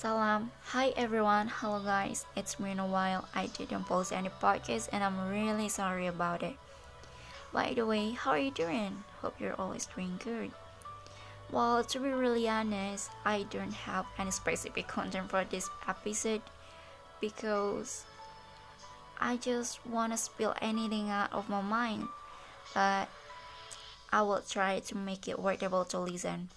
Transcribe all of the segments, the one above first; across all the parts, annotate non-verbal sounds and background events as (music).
Salam. Hi everyone. Hello guys. It's been a while. I didn't post any podcast and I'm really sorry about it. By the way, how are you doing? Hope you're always doing good. Well, to be really honest, I don't have any specific (laughs) content for this episode because I just want to spill anything out of my mind. But I will try to make it workable to listen.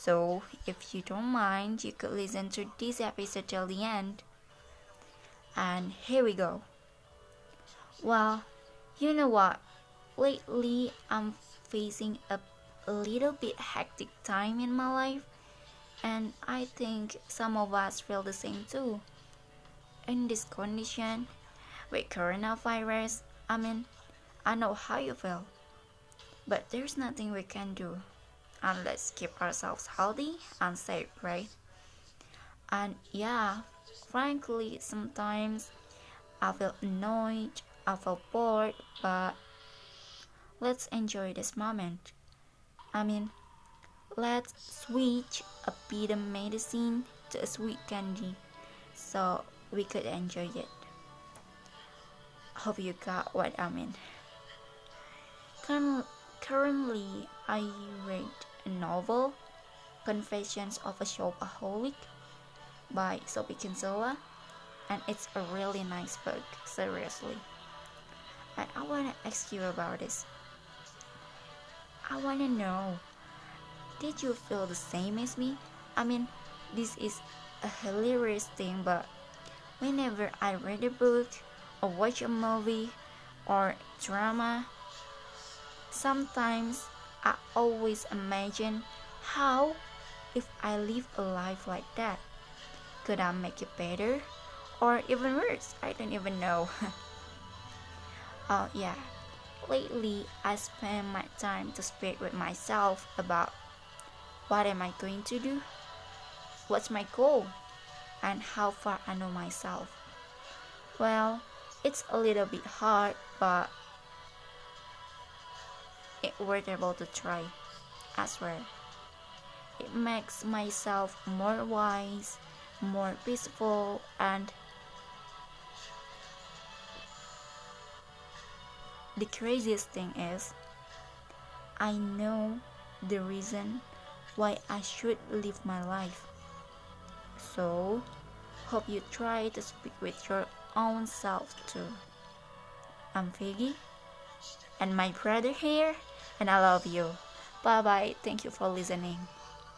So, if you don't mind, you could listen to this episode till the end. And here we go. Well, you know what? Lately, I'm facing a, little bit hectic time in my life, and I think some of us feel the same too. In this condition, with coronavirus, I mean, I know how you feel, but there's nothing we can do and let's keep ourselves healthy and safe, right? And yeah, frankly, sometimes I feel annoyed, I feel bored, but let's enjoy this moment. I mean, let's switch a bitter medicine to a sweet candy so we could enjoy it. Hope you got what I mean. Currently, I read novel Confessions of a Shopaholic by Sophie Kinsella and it's a really nice book, seriously. And I wanna ask you about this. I wanna know, did you feel the same as me? I mean, this is a hilarious thing, but whenever I read a book or watch a movie or drama, sometimes I always imagine how if I live a life like that. Could I make it better? Or even worse? I don't even know. oh, (laughs) yeah. Lately, I spend my time to speak with myself about what am I going to do? What's my goal? And how far I know myself. Well, it's a little bit hard, but it worthwhile to try as well. It makes myself more wise, more peaceful, and the craziest thing is, I know the reason why I should live my life. So, hope you try to speak with your own self too. I'm Figgy, and my brother here and I love you. Bye bye. Thank you for listening.